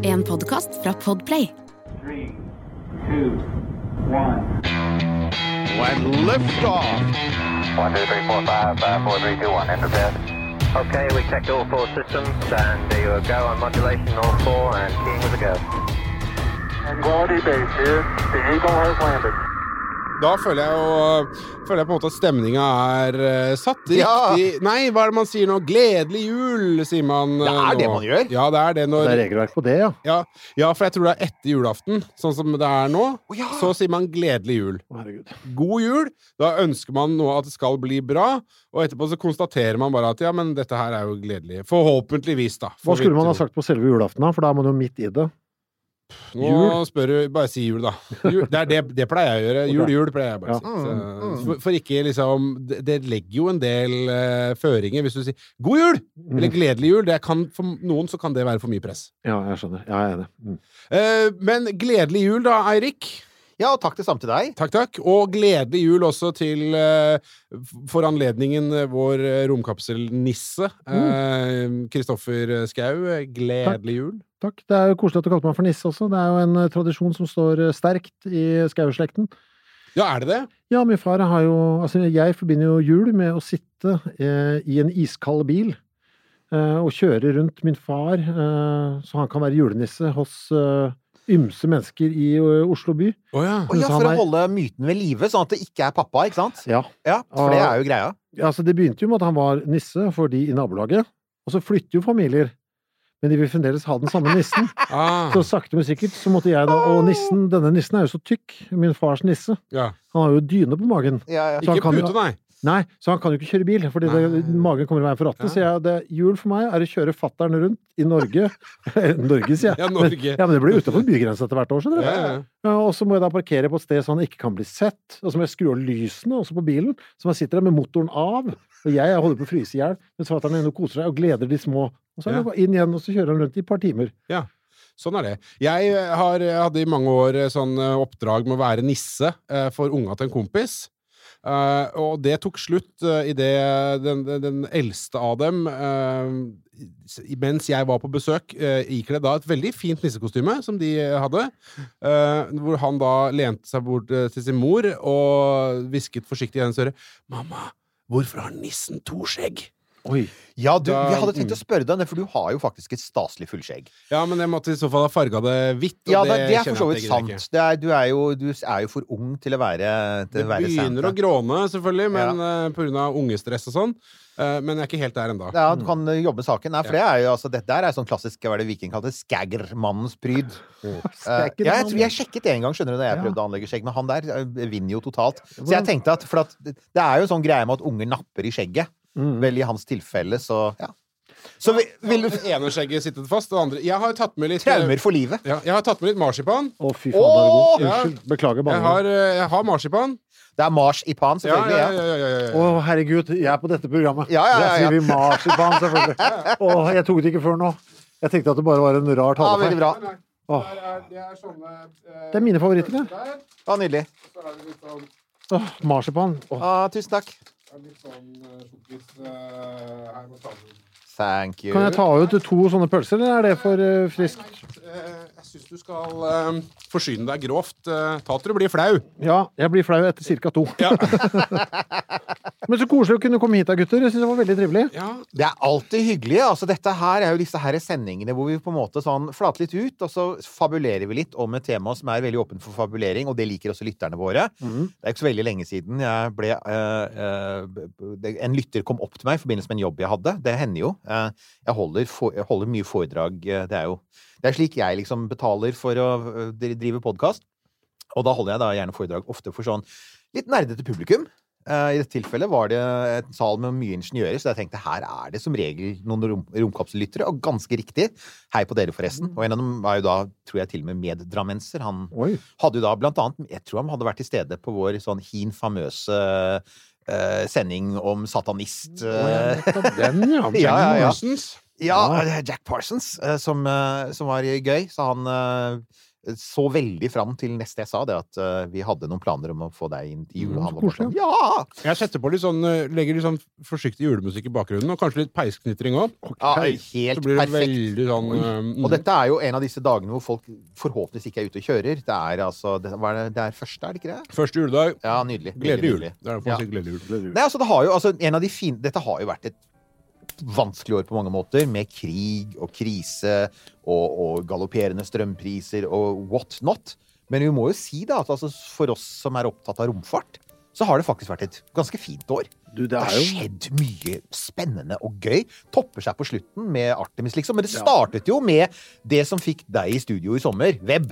En podkast fra Podplay. Three, two, one. When liftoff. One, two, three, four, five, five, four, three, two, one. Enter bed. Okay, we checked all four systems, and there you go on modulation, all four, and keying with a go. Quality base here. The Eagle has landed. Da føler jeg jo Føler jeg på en måte at stemninga er uh, satt. Ja. Riktig Nei, hva er det man sier nå? Gledelig jul, sier man Det eh, er det man gjør. Ja, det er det når Det er regelverk på det, ja. ja, ja, for jeg tror det er etter julaften, sånn som det er nå. Oh, ja. Så sier man gledelig jul. Herregud. God jul. Da ønsker man nå at det skal bli bra, og etterpå så konstaterer man bare at ja, men dette her er jo gledelig. Forhåpentligvis, da. Hva skulle man ha sagt på selve julaften, da? For da er man jo midt i det. Nå spør du Bare si jul, da. Jul, det, det, det pleier jeg å gjøre. Jul, jul pleier jeg bare å si. Så, for, for ikke liksom det, det legger jo en del uh, føringer hvis du sier 'god jul' eller 'gledelig jul'. Det kan, for noen så kan det være for mye press. Ja, jeg skjønner. Ja, jeg er enig. Mm. Uh, men gledelig jul, da, Eirik. Ja, og takk det samme til deg. Takk, takk. Og gledelig jul også til eh, for anledningen eh, vår romkapselnisse. Kristoffer Mm. Kristoffer Skau. Gledelig jul. Takk. Det er jo koselig at du kalte meg for nisse også. Det er jo en eh, tradisjon som står eh, sterkt i Skau-slekten. Ja, er det det? Ja, min far har jo Altså, jeg forbinder jo jul med å sitte eh, i en iskald bil eh, og kjøre rundt min far, eh, så han kan være julenisse hos eh, ymse mennesker i eh, Oslo by. Oh, ja. Oh, ja, For å holde myten ved live, sånn at det ikke er pappa, ikke sant? Ja. Ja, For det er jo greia. Altså, det begynte jo med at han var nisse for de i nabolaget, og så flytter jo familier. Men de vil fremdeles ha den samme nissen. Ah, Så sakte, men sikkert så måtte jeg da Og nissen, denne nissen er jo så tykk, min fars nisse. ja. Han har jo dyne på magen. Ja, ja. Så han Ikke kan pute, nei. Nei, så han kan jo ikke kjøre bil, fordi det, magen kommer i veien for rattet. Så jeg, det, jul for meg er å kjøre fattern rundt i Norge. Norge, sier jeg. Ja, Norge. Men, ja, men det blir utenfor bygrensa etter hvert år, skjønner du. Ja, ja. Ja, og så må jeg da parkere på et sted så han ikke kan bli sett. Og så må jeg skru av lysene også på bilen, så man sitter der med motoren av. Og jeg, jeg holder på å fryse i hjel, mens fatter'n er inne og koser seg og gleder de små. Og så er det inn igjen, og så kjører han rundt i et par timer. Sånn er det. Jeg har, hadde i mange år sånn eh, oppdrag med å være nisse eh, for unga til en kompis. Eh, og det tok slutt uh, idet den, den, den eldste av dem uh, Mens jeg var på besøk, uh, ikledd da et veldig fint nissekostyme som de eh, hadde. uh, hvor han da lente seg bort eh, til sin mor og hvisket forsiktig i hennes øre 'Mamma, hvorfor har nissen to skjegg?' Oi. Ja, du, Da- vi hadde tenkt å spørre deg for du har jo faktisk et staselig fullskjegg. Ja, men jeg måtte i så fall ha farga det hvitt. Ja, det, det er for så vidt jeg sant. Det er, du, er jo, du er jo for ung til å være, til Det å være begynner Santa. å gråne, selvfølgelig, men ja. på grunn av ungestress og sånn. Eh, men jeg er ikke helt der ennå. Ja, du kan eh, jobbe med saken. Nei, for det er jo altså, dette er sånn klassisk hva er det Viking kalte skaggermannens pryd. Eh, ja, jeg, tror jeg sjekket det en gang, skjønner du, da jeg Ja. prøvde å anlegge skjegg, men han der vinner jo totalt. Så jeg tenkte at, for at det det er jo sånn greie med at unger napper i skjegget. Mm. Vel, i hans tilfelle, så ja. Så vi, vil du Det ene skjegget sittet fast, det andre Jeg har tatt med litt Traumer for livet. Ja, jeg har tatt med litt marsipan. Å, fy faen, det er god. Unnskyld. Beklager Jeg banningen. har, eh, jeg har marsipan. Det er mars i pan, Ja, selvfølgelig. ja, Ja, ja, ja, ja, ja. Å, herregud, jeg er på dette programmet. Ja, ja, ja, Der sier vi marsipan, selvfølgelig. Å, jeg tok det ikke før nå. Jeg tenkte at det bare var en rar ja veldig talefeil. bra. Nei, nei. Åh. Det er, det er sånne eh, Det er mine favoritter, ja. Der, Ja, nydelig. så er det litt sånn, Åh, marsipan. Åh. Ah, tusen takk. Litt sånn eh, sjokkis eh, her. Thank you. Kan jeg ta ut to sånne pølser, eller er det for eh, friskt? Eh, Jeg syns du skal eh, forsyne deg grovt. Eh, ta til du blir flau. Ja, jeg blir flau etter ca. to. Ja. Men så koselig å kunne komme hit da, gutter. Jeg synes det var veldig trivelig. ja. Det er alltid hyggelig. Altså, dette her er jo disse her sendingene hvor vi på en måte sånn flater litt ut, og så fabulerer vi litt om et tema som er veldig åpent for fabulering, og det liker også lytterne våre. Mm. Det er ikke så veldig lenge siden jeg ble eh, eh, En lytter kom opp til meg i forbindelse med en jobb jeg hadde. Det hender jo. Eh, jeg, holder for, jeg holder mye foredrag. Det er jo det er slik jeg liksom betaler for å eh, drive podkast. Og da holder jeg da gjerne foredrag ofte for sånn litt nerdete publikum. Eh, I dette tilfellet var det et sal med mye ingeniører, så jeg tenkte her er det som regel noen rom, romkapsellyttere, og ganske riktig. Hei på dere, forresten. Og en av dem var jo da, tror jeg til og med meddrammenser. Han Oi. hadde jo da blant annet Jeg tror han hadde vært til stede på vår sånn hin famøse eh, sending om satanist eh, Den, ja. Ja, ja, ja. Ja, eh, Jack Parsons, eh, som, eh, som var gøy. Så han, så veldig fram til neste jeg sa, det at vi hadde noen planer om å få deg inn til jul. Mm, ja! Jeg setter på litt sånn, legger litt sånn forsiktig julemusikk i bakgrunnen, og kanskje litt peisknitring òg. ja Så helt perfekt. sånn mm. Og dette er jo en av disse dagene hvor folk forhåpentligvis ikke er ute og kjører. Det er altså Det, er det, er første, er det ikke det? Første juledag. Ja, nydelig. Gledelig jul. Det er derfor Ja. man sier gledelig jul. Nei, altså, det har jo, altså, en av de fine, dette har jo vært et vanskelig år på mange måter, med krig og krise og, og galopperende strømpriser og what not. Men vi må jo si da at altså, for oss som er opptatt av romfart, så har det faktisk vært et ganske fint år. Du, det Det har jo skjedd mye spennende og gøy. Topper seg på slutten med Artemis, liksom. Men det startet jo med det som fikk deg i studio i sommer. Web.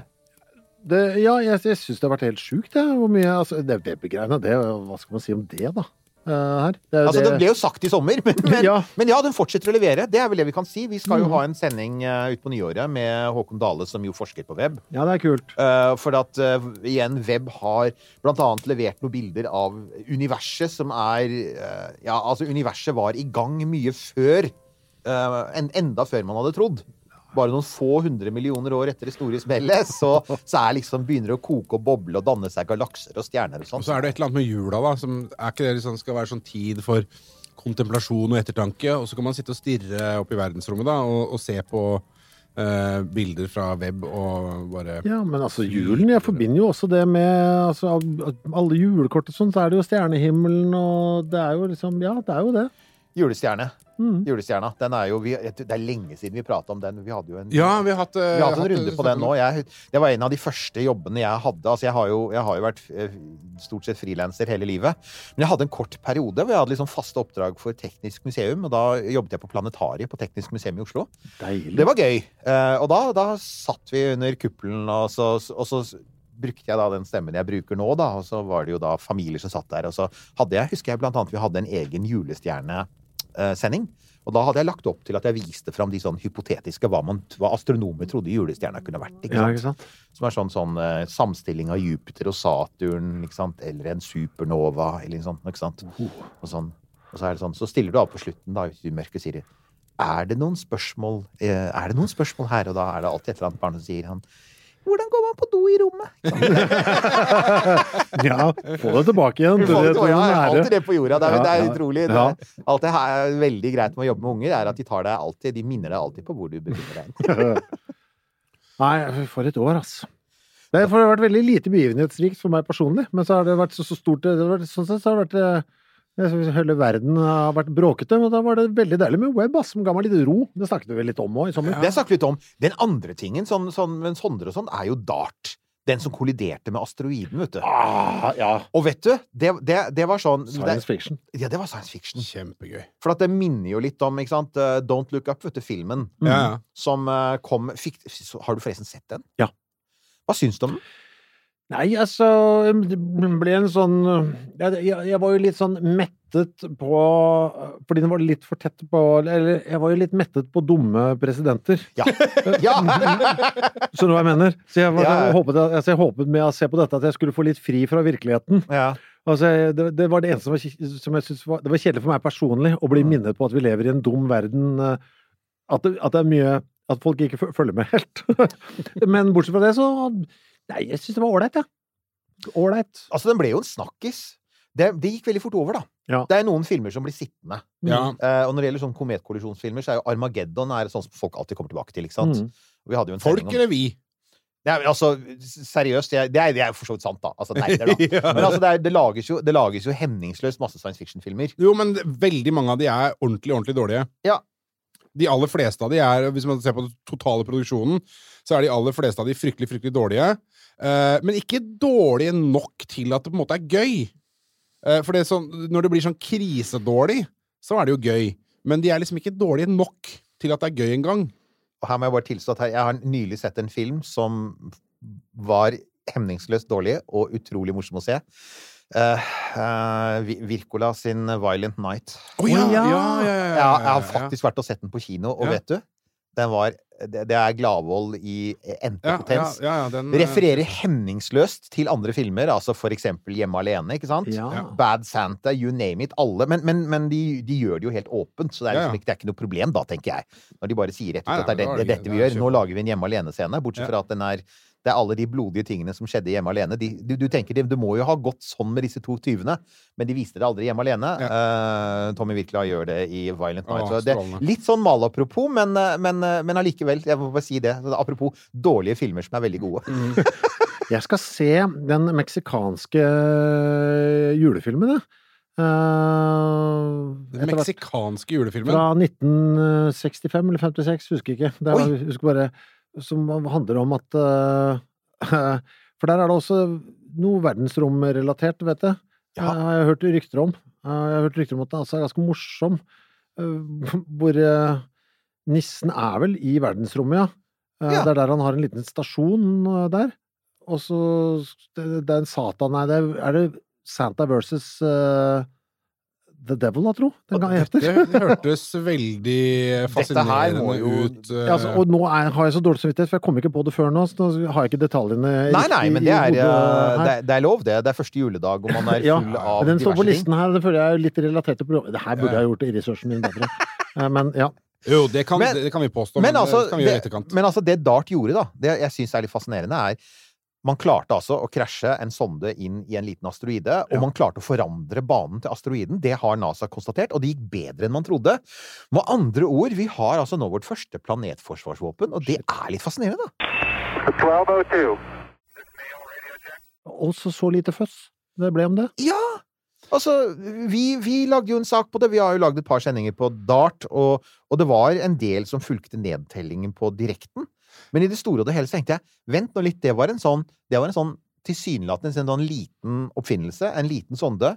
det, Ja, jeg, jeg syns det har vært helt sjukt, det. Hvor mye altså, Det webgreiene, det Hva skal man si om det, da? Eh, her? Det Altså, det ble jo sagt i sommer, men, men, Ja. men ja, den fortsetter å levere. Det er vel det vi kan si. Vi skal jo ha en sending uh, utpå nyåret med Håkon Dale, som jo forsker på web. Ja, det er kult. Uh, for at uh, igjen, web har blant annet levert noen bilder av universet som er uh, Ja, altså, universet var i gang mye før. eh, en, enda før man hadde trodd. Bare noen få hundre millioner år etter det store smellet, så, så er liksom begynner det å koke og boble og danne seg galakser og stjerner og sånn. Og så er det et eller annet med jula, da. Som er ikke det liksom skal være sånn tid for kontemplasjon og ettertanke? Og så kan man sitte og stirre opp i verdensrommet da, og, og se på Uh, bilder fra web og bare Ja, men altså julen, jeg forbinder jo også det med altså, alle julekort og sånn, så er det jo stjernehimmelen og det er jo liksom Ja, det er jo det. Julestjerne. Mm. Julestjerna. Den er jo, vi, det er lenge siden vi prata om den. Vi hadde jo en Ja, vi har hatt, eh, Vi har hatt en hatt- runde på den nå. Jeg, det var en av de første jobbene jeg hadde. Altså, jeg har jo, jeg har jo vært eh, stort sett frilanser hele livet. Men jeg hadde en kort periode hvor jeg hadde liksom faste oppdrag for Teknisk museum. Og da jobbet jeg på Planetariet på Teknisk museum i Oslo. Deilig. Det var gøy. Eh, og da, da satt vi under kuppelen, og så, og så brukte jeg da den stemmen jeg bruker nå, da. Og så var det jo da familier som satt der. Og så hadde jeg, husker jeg blant annet, vi hadde en egen julestjernesending. Og da hadde jeg lagt opp til at jeg viste fram de sånn hypotetiske hva, man, hva astronomer trodde julestjerna kunne vært. Ikke Ja, ikke sant? Som er sånn, sånn eh, samstilling av Jupiter og Saturn, ikke sant? eller en supernova, eller noe sånt. Ikke sant? Og, sånn. og så er det sånn, så stiller du av på slutten, da, i mørket, sier de er det noen spørsmål eh, Er det noen spørsmål her? Og da er det alltid et eller annet barn som sier han Hvordan går man på do i rommet? Ja, få det tilbake igjen. Du det, ja, alltid det på jorda. Det er, Ja, det er ja. utrolig. Det, alt det her er veldig greit med å jobbe med unger, er at de tar deg alltid De minner deg alltid på hvor du befinner deg. Nei, for et år, altså. Det har vært veldig lite begivenhetsrikt for meg personlig, men så har det vært så, så stort det har vært, Sånn sett så har det vært eh, Hele verden har vært bråkete, men da var det veldig deilig med web, ass, som ga meg litt ro. Det snakket vi litt om òg i sommer. Det snakket vi litt om. Den andre tingen, sånn, sånn, men Sondre og sånn, er jo Dart. Den som kolliderte med asteroiden, vet du. Ah, ja. Og vet du, det, det, det var sånn det, Science fiction. Ja, det var science fiction. Kjempegøy. For at det minner jo litt om ikke sant, eh, Don't Look Up, vet du, filmen. Ja, ja. Som eh, kom fikk, Har du forresten sett den? Ja. Hva syns du om den? Nei, altså Det ble en sånn jeg, jeg, jeg var jo litt sånn mettet på Fordi den var litt for tett på Eller jeg var jo litt mettet på dumme presidenter. Ja! ja. Skjønner du hva jeg mener? Så jeg, var, Ja, jeg, håpet, altså, jeg håpet med å se på dette at jeg skulle få litt fri fra virkeligheten. ja. Altså, det, det var det eneste som, var, som jeg syntes var Det var kjedelig for meg personlig å bli minnet på at vi lever i en dum verden. eh, At det, at det er mye At folk ikke følger med helt. Men bortsett fra det, så Nei, jeg syns det var ålreit, jeg. Ja. Ålreit. Altså, den ble jo en snakkis. Det, det gikk veldig fort over, da. Ja. Det er noen filmer som blir sittende. Ja. Eh, og når det gjelder sånn kometkollisjonsfilmer, så er jo Armageddon er sånn som folk alltid kommer tilbake til. ikke sant? Mm. Vi hadde jo en Folk eller vi? Nei, men altså, seriøst, det, er, det er jo for så vidt sant, da. Altså, nerder, da. Ja. Men altså, det, er, det, lages jo, det lages jo hemningsløst masse science fiction-filmer. Jo, men veldig mange av de er ordentlig, ordentlig dårlige. Ja. De aller fleste av de er, hvis man ser på den totale produksjonen, så er de aller fleste av de fryktelig, fryktelig dårlige. Eh, men ikke dårlige nok til at det på en måte er gøy. Eh, for det er sånn, når det blir sånn krisedårlig, så er det jo gøy. Men de er liksom ikke dårlige nok til at det er gøy engang. Og her må jeg bare tilstå at jeg har nylig sett en film som var hemningsløst dårlig og utrolig morsom å se. Uh, uh, Virkola sin Violent Night. Å ja. ja, ja, ja, Jeg, har- jeg har faktisk vært og sett den på kino, og Ja. vet du? Den var, det, det er Gladvold i endte ja, ja, potens. ja, ja, den, eh, Refererer hemningsløst til andre filmer, altså for eksempel Hjemme alene, ikke sant? Bad Santa, you name it, alle. Men, men, men de, de gjør det jo helt åpent, så det er, liksom det er ikke noe problem da, tenker jeg. Når de bare sier rett ut at det er, dette vi gjør. Nå lager vi en Hjemme alene-scene, bortsett Ja. fra at den er Det er alle de blodige tingene som skjedde hjemme alene. De, du, du tenker det, det må jo ha gått sånn med disse to tyvene, men de viste det aldri hjemme alene. Eh, Tommy Wirkola gjør det i Violent Night. Åh, så det, litt sånn malapropos, men, eh, men, eh, men allikevel. Jeg må bare si det. Apropos dårlige filmer som er veldig gode. Jeg skal se den meksikanske julefilmen, jeg. Uh, Den meksikanske julefilmen. Fra 1965 eller 56, husker ikke. Det er, Oi! husker bare Som handler om at eh, For der er det også noe verdensromrelatert, vet jeg. Ja. Eh, har jeg hørt rykter om. Eh, jeg har hørt rykter om at den altså er ganske morsom. hvor nissen er vel i verdensrommet, ja. Ja. Det er der han har en liten stasjon der. Og så Det, det er en Satan Nei, det er, er det Santa versus eh, The Devil, da, tro? Den gang Dette Det hørtes veldig fascinerende jo- ut. eh, Ja, altså, og nå er, har jeg så dårlig samvittighet, for jeg kom ikke på det før nå. Så nå har jeg ikke detaljene Nei, nei, men det er, hodet eh, det, det er lov, det. Det er første juledag, og man er Ja, full av ting. den står på listen her, det føler jeg er litt relatert til programmet. Det her burde jeg gjort i researchen min bedre. Eh, Men ja. Jo, det kan, Men- det kan vi påstå, Men men, altså, det kan vi gjøre i etterkant. men altså, det Dart gjorde, da, det jeg syns er litt fascinerende, er man klarte altså å krasje en sonde inn i en liten asteroide, og Ja. man klarte å forandre banen til asteroiden. Det har NASA konstatert, og det gikk bedre enn man trodde. Med andre ord, vi har altså nå vårt første planetforsvarsvåpen, og det er litt fascinerende, da. 1202. Også så lite føss det ble om det. Ja! Altså, vi, vi lagde jo en sak på det. Vi har jo lagd et par sendinger på Dart, og, og det var en del som fulgte nedtellingen på direkten. Men i det store og det hele så tenkte jeg vent nå litt, det var en sånn, det var en sånn tilsynelatende en sånn liten oppfinnelse, en liten sonde,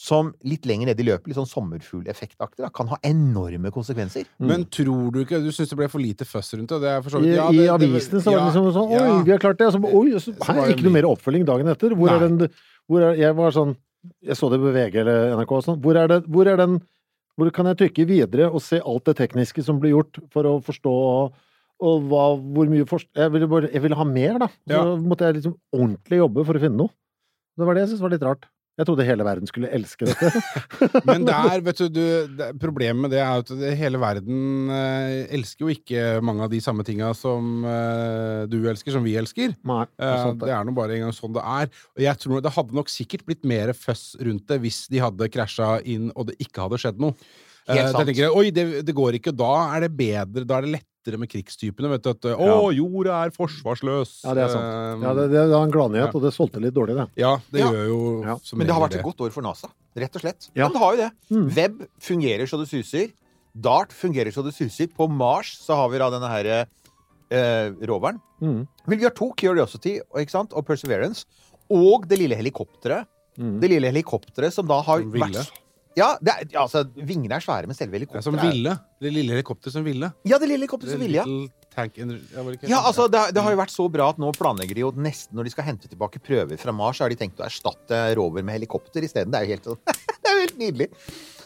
som litt lenger ned i løpet, litt sånn sommerfugleffektaktig, da, kan ha enorme konsekvenser. Men tror du ikke Du syns det ble for lite føss rundt det? det er for så I, vidt- ja, I det- det- avisene så var det ja, liksom sånn Oi, ja. vi har klart det! Og så, oi, og så, Så hæ, ikke noe mer oppfølging dagen etter. Hvor er den hvor er, Jeg var sånn Jeg så det på VG eller NRK og sånn. Hvor er, det, hvor er den Hvor kan jeg trykke videre og se alt det tekniske som blir gjort, for å forstå og hva, hvor mye forskning Jeg ville, bare, jeg ville ha mer, da. Så Ja. måtte jeg liksom ordentlig jobbe for å finne noe. Det var det jeg syntes var litt rart. Jeg trodde hele verden skulle elske dette. Men der, vet du, du det, Problemet med det er at hele verden eh, elsker jo ikke mange av de samme tinga som eh, du elsker, som vi elsker. Nei, det er Eh, sant, det er nå bare en gang sånn det er. Og jeg tror det hadde nok sikkert blitt mer føss rundt det hvis de hadde krasja inn og det ikke hadde skjedd noe. Eh, Helt sant. jeg Oi, det, det går ikke. Da er det bedre, da er det lettere med krigstypene. Vet du, at 'Å, ja. jorda er forsvarsløs! Ja, det er sant. Eh, Ja, det, det var en gladnyhet, Ja. og det solgte litt dårlig, det. ja, det Ja. gjør jo Ja. som Men det har vært et godt år for NASA, rett og slett. Ja. Men det har jo det. Mm. Web fungerer så det suser. Dart fungerer så det suser. På Mars så har vi da denne her eh, roveren. Mm. Men vi har to, Curiosity ikke sant? og Perseverance. Og det lille helikopteret. Mm. Det lille helikopteret som da har vært Ja, det er, ja, altså, vingene er svære, men selve Det er helikopteret som ville. Det lille helikopteret som ville. Ja, det lille helikopteret som ville, ja. Ja, det? Altså, det, har- det har jo vært så bra at nå planlegger de jo nesten Når de skal hente tilbake prøver fra Mars, så har de tenkt å erstatte rover med helikopter isteden. Det er jo helt, sånn- det er jo helt nydelig.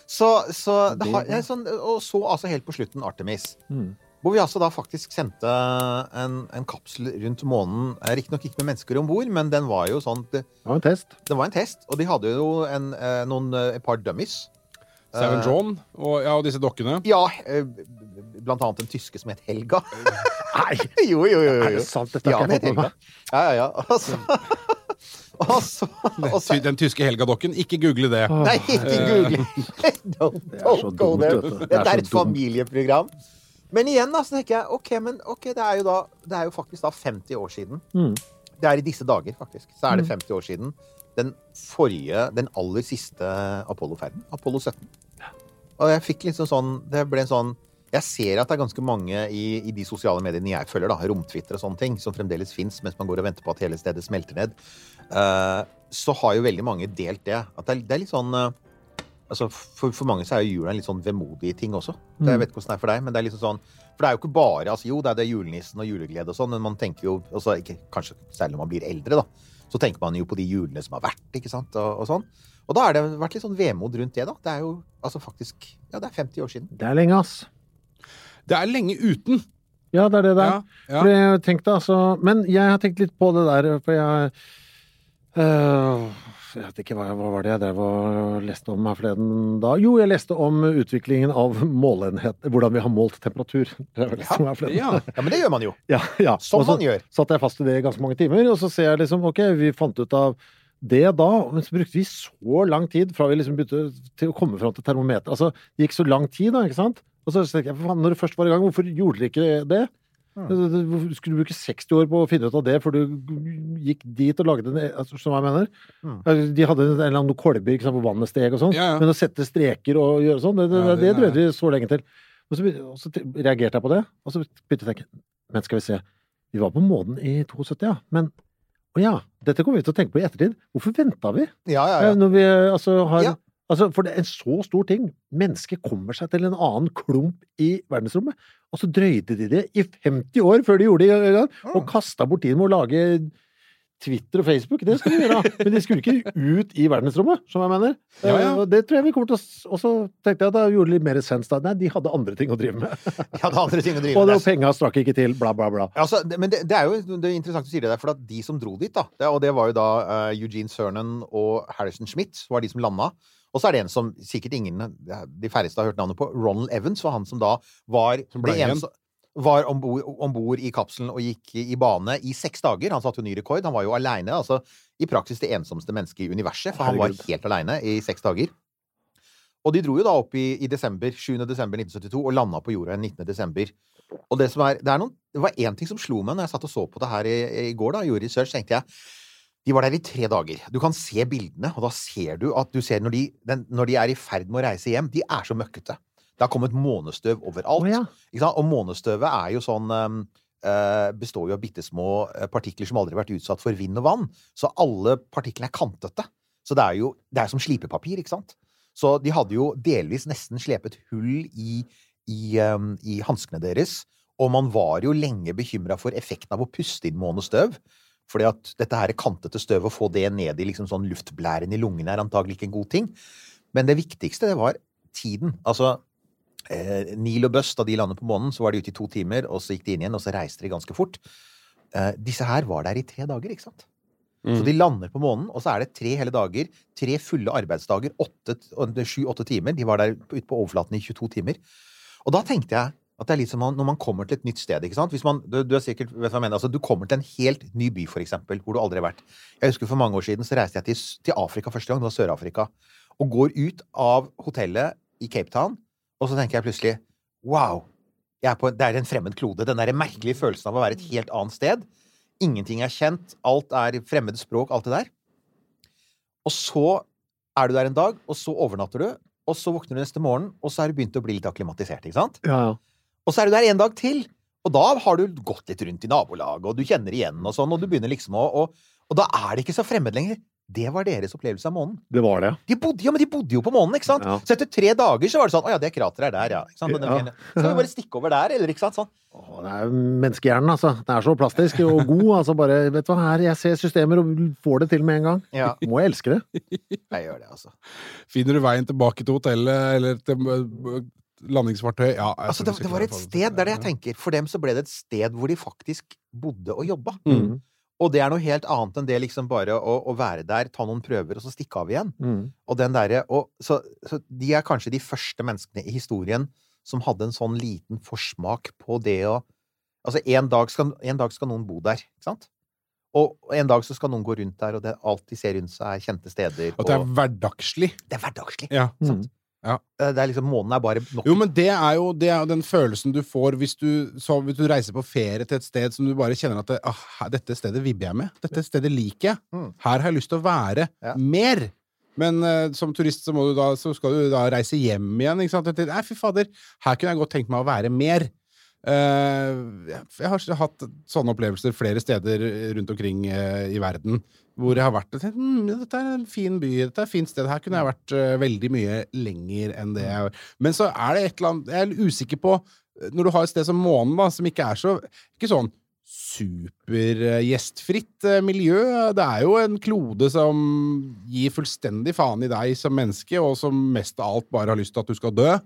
Så, så det har, ja, sånn, Og så altså helt på slutten Artemis. Mm. Hvor vi altså da faktisk sendte en, en kapsel rundt månen. Eh, Riktignok ikke med mennesker om bord, men den var jo sånn det, Det var en test. det var en test. Og de hadde jo en, eh, noen, eh, et par dummies. Seven John og, ja, og disse dokkene. Ja, blant annet den tyske som het Helga. Nei! jo, jo, jo, jo, Er det sant? Dette Ja, har ikke jeg fått med Helga. meg. Ja, ja, ja. Altså. så, og så, og så Den tyske Helga-dokken. Ikke google det. Nei, ikke google! Don't, Det er så don't go dumt, there. Det er et familieprogram. Men igjen, da, så tenker jeg OK, men okay, det er jo da Det er jo faktisk da 50 år siden. Mm. Det er i disse dager, faktisk. Så er det 50 år siden den forrige, den aller siste Apollo-ferden. Apollo 17. Og jeg fikk liksom sånn Det ble en sånn Jeg ser at det er ganske mange i, i de sosiale mediene jeg følger, da, romtwitter og sånne ting, som fremdeles fins mens man går og venter på at hele stedet smelter ned. uh, så har jo veldig mange delt det. At det er, det er litt sånn eh, Altså, for, for mange så er jo jula en litt sånn vemodig ting også. Det, jeg vet ikke hvordan det er for deg, men det er liksom sånn For det er jo ikke bare altså Jo, det er det julenissen og juleglede og sånn, men man tenker jo altså, ikke, Kanskje særlig når man blir eldre, da. Så tenker man jo på de julene som har vært, ikke sant, og, og sånn. Og da har det vært litt sånn vemod rundt det, da. Det er jo altså faktisk Ja, det er 50 år siden. Det er lenge, ass. Det er lenge uten. Ja, det er det der. Ja, ja. For jeg tenkte altså Men jeg har tenkt litt på det der, for jeg øh, jeg vet ikke hva, hva var det jeg drev og leste om her forleden da? Jo, jeg leste om utviklingen av målenhet, hvordan vi har målt temperatur. Det forleden. Ja. Ja, men det gjør man jo. Ja, ja. Som Også man gjør. satt jeg fast i det i ganske mange timer, og så ser jeg liksom ok, vi fant ut av det da, men så brukte vi så lang tid fra vi liksom begynte til å komme fram til termometer. Altså, det gikk så lang tid da, ikke sant? Og så tenker jeg, for faen, når det først var i gang, hvorfor gjorde dere ikke det? Hvorfor Skulle du bruke 60 år på å finne ut av det før du gikk dit og lagde en altså, Som jeg mener? Mm. Altså, De hadde en eller annen kolber sant, hvor vannet steg og sånn, Ja, ja. men å sette streker og gjøre sånn, det, det, Ja, det, det- drøyde vi så lenge til. Og så, og så reagerte jeg på det, og så begynte jeg å tenke Men skal vi se, vi var på månen i 72, ja, men å ja, dette kommer vi til å tenke på i ettertid. Hvorfor venta vi? Ja, ja, Eh, ja. Når vi altså har. Altså, for det er en så stor ting. Mennesket kommer seg til en annen klump i verdensrommet. Og så drøyde de det i 50 år før de gjorde det gang, Mm. og kasta bort tiden med å lage Twitter og Facebook. Det skulle de gjøre, men de skulle ikke ut i verdensrommet, som jeg mener. Ja, ja. Eh, Det tror jeg vi kommer til å Og så tenkte jeg at det gjorde litt mer sens da. Nei, de hadde andre ting å drive med. De hadde andre ting å drive Og med. det- og penga strakk ikke til, bla, bla, bla. Altså, men det, det er jo det er interessant du sier det der, for at de som dro dit, da, det, og det var jo da uh, Eugene Cernan og Harrison Schmidt, var de som landa. Og så er det en som sikkert ingen, de færreste har hørt navnet på, Ronald Evans, var han som da var Som det ene som- var om bord i kapselen og gikk i, bane i seks dager. Han satte jo ny rekord. Han var jo aleine. Altså, I praksis det ensomste mennesket i universet, for han var helt aleine i seks dager. Og de dro jo da opp i, i desember, 7. desember 1972 og landa på jorda 19. desember. Og det som er, det er noen, det var én ting som slo meg når jeg satt og så på det her i, i går, da, gjorde research, tenkte jeg de var der i tre dager. Du kan se bildene, og da ser du at du ser når de, den, når de er i ferd med å reise hjem, de er så møkkete. Det har kommet månestøv overalt. Oh, ja. Og månestøvet er jo sånn eh, består jo av bitte små eh, partikler som aldri har vært utsatt for vind og vann. Så alle partiklene er kantete. Så det er jo det er som slipepapir, ikke sant? Så de hadde jo delvis nesten slepet hull i, i, um, i hanskene deres. Og man var jo lenge bekymra for effekten av å puste inn månestøv. Fordi at dette her kantete støvet, å få det ned i liksom sånn luftblæren i lungene, er antagelig ikke en god ting. Men det viktigste, det var tiden. Altså, eh, Neil og Buss, da de landet på månen, så var de ute i to timer, og så gikk de inn igjen, og så reiste de ganske fort. Eh, disse her var der i tre dager, ikke sant? Så Mm. de lander på månen, og så er det tre hele dager. Tre fulle arbeidsdager, sju-åtte timer. De var der ute på overflaten i 22 timer. Og da tenkte jeg at det er litt som når man kommer til et nytt sted. ikke sant? Hvis man, du, du er sikkert mener, altså Du kommer til en helt ny by, for eksempel, hvor du aldri har vært. Jeg husker For mange år siden så reiste jeg til, til Afrika første gang. Det var Sør-Afrika. Og går ut av hotellet i Cape Town, og så tenker jeg plutselig Wow! Er på, det er en fremmed klode. Den der merkelige følelsen av å være et helt annet sted. Ingenting er kjent. Alt er fremmed språk, alt det der. Og så er du der en dag, og så overnatter du, og så våkner du neste morgen, og så er du begynt å bli litt akklimatisert, ikke sant? Ja, ja. Og så er du der en dag til, og da har du gått litt rundt i nabolaget, og du kjenner igjen og sånn, og du begynner liksom å Og, og da er det ikke så fremmed lenger. Det var deres opplevelse av månen. Det var det. De bodde, ja, men de bodde jo på månen, ikke sant? Ja. Så etter tre dager så var det sånn Å ja, det krateret er der, ja. Ikke sant? Ja. Skal vi bare stikke over der, eller ikke sant? Sånn. Å, det er menneskehjernen, altså. Den er så plastisk og god. altså bare, vet du hva, her, Jeg ser systemer og får det til med en gang. Ja, Må jeg elske det? jeg gjør det, altså. Finner du veien tilbake til hotellet eller til landingsfartøy? Ja, Altså, det, det var et sted, det er det jeg tenker. For dem så ble det et sted hvor de faktisk bodde og jobba. Mm. Og det er noe helt annet enn det liksom bare å, å være der, ta noen prøver, og så stikke av igjen. Mm. Og den derre og, så, så de er kanskje de første menneskene i historien som hadde en sånn liten forsmak på det å Altså, en dag skal, en dag skal noen bo der, ikke sant? Og en dag så skal noen gå rundt der, og det, alt de ser rundt seg, er kjente steder. At det er hverdagslig. det er hverdagslig. Ja. Mm. Det er liksom Månen er bare nok. Jo, men det er jo, det er jo den følelsen du får hvis du, hvis du reiser på ferie til et sted som du bare kjenner at det, ah, dette stedet vibber jeg med. Dette stedet liker jeg. Mm. Her har jeg lyst til å være Ja. mer. Men uh, som turist så, da, så skal du da reise hjem igjen. Ikke sant? Nei, fy fader, her kunne jeg godt tenkt meg å være mer. Eh, jeg har hatt sånne opplevelser flere steder rundt omkring eh, i verden. Hvor jeg har vært og tenkt hm, dette er en fin by, dette er et fint sted. Her kunne jeg vært veldig veldi mye lenger enn det jeg Men så er det et eller annet Jeg er usikker på eh, Når du har et sted som månen, da, som ikke er så Ikke sånn supergjestfritt eh, miljø. Det er jo en klode som gir fullstendig faen i deg som menneske, og som mest av alt bare har lyst til at du skal dø.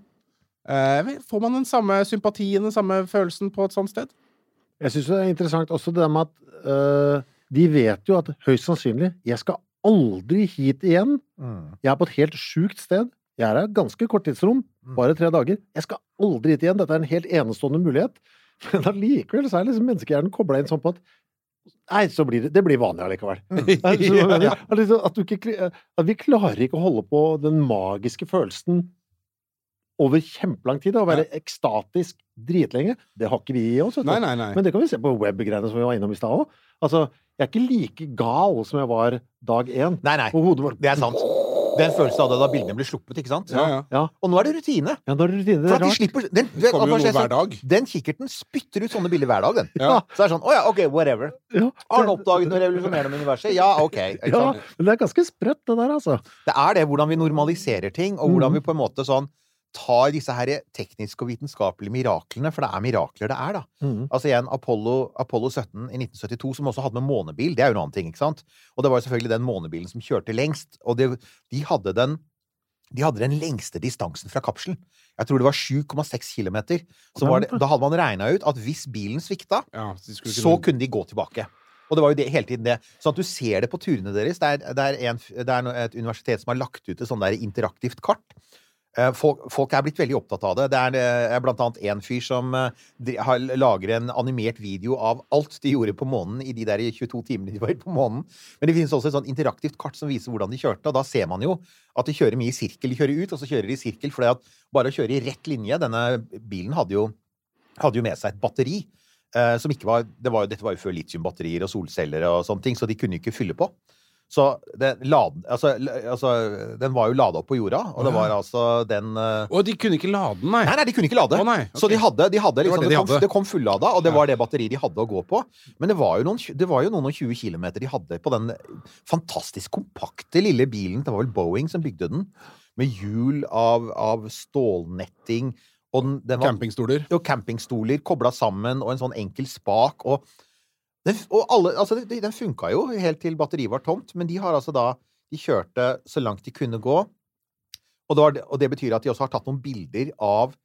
Eh, får man den samme sympatien, den samme følelsen på et sånt sted? Jeg syns det er interessant også det der med at øh, de vet jo at høyst sannsynlig jeg skal aldri hit igjen. Mm. Jeg er på et helt sjukt sted. Jeg er her ganske kort tidsrom, Mm. bare tre dager. Jeg skal aldri hit igjen. Dette er en helt enestående mulighet. Men allikevel så er liksom menneskehjernen kobla inn sånn på at Nei, så blir det, det blir vanlig allikevel. Mm. er liksom- Ja. at liksom- du ikke, at vi klarer ikke å holde på den magiske følelsen over kjempelang tid. Å være ekstatisk dritlenge. Det har ikke vi i oss. Nei, nei, nei. Men det kan vi se på web-greiene som vi var innom i stad òg. Altså, jeg er ikke like gal som jeg var dag én. Nei, nei. Det er sant. Den følelsen hadde da bildene ble sluppet, ikke sant? Ja, ja. Ja, Og nå er det rutine. ja da er det rutine. Det er rart. slipper den, det Kommer jo noe hver dag. Den kikkerten spytter ut sånne bilder hver dag, den. Ja. Så det er sånn Å ja, OK, whatever. Ja, Har han oppdaget noe revolusjonerende med universet? Ja, OK. Ja, men det er ganske sprøtt, det der, altså. Det er det, hvordan vi normaliserer ting, og hvordan vi på en måte sånn tar disse her tekniske og vitenskapelige miraklene, for det er mirakler det er, da. Mm. Altså igjen, Apollo, Apollo 17 i 1972, som også hadde med månebil, det er jo en annen ting, ikke sant? Og det var jo selvfølgelig den månebilen som kjørte lengst, og det, de hadde den de hadde den lengste distansen fra kapselen. Jeg tror det var 7,6 km. Da hadde man regna ut at hvis bilen svikta, Ja, så de så kunne- kunne de gå tilbake. Og det var jo det, hele tiden det. Sånn at du ser det på turene deres. Det er, det er, en, det er et universitet som har lagt ut et sånn der interaktivt kart. Eh, Folk, folk er blitt veldig opptatt av det. Det er, eh, blant annet en fyr som eh, lager en animert video av alt de gjorde på månen i de der 22 timene de var på månen. Men det finnes også et sånn interaktivt kart som viser hvordan de kjørte, og da ser man jo at de kjører mye i sirkel. De kjører ut, og så kjører de i sirkel, for bare å kjøre i rett linje Denne bilen hadde jo, hadde jo med seg et batteri. Eh, som ikke var, det var Dette var jo før litiumbatterier og solceller og sånne ting, så de kunne ikke fylle på. Så den, lad, altså, altså, den var jo lada opp på jorda, og det var altså den uh... Og de kunne ikke lade den, nei. Nei, nei, de kunne ikke lade. Å, okay. Så de hadde, de hadde Det liksom, det det, de kom, det kom fullada, og det var det batteriet de hadde å gå på. Men det var jo noen, det var jo noen og 20 kilometer de hadde på den fantastisk kompakte lille bilen. Det var vel Boeing som bygde den. Med hjul av, av stålnetting. Og den, den var, Campingstoler. og campingstoler kobla sammen, og en sånn enkel spak. Og, den, og alle, altså, den funka jo helt til batteriet var tomt, men de har altså da De kjørte så langt de kunne gå. Og, det var og det betyr at de også har tatt noen bilder av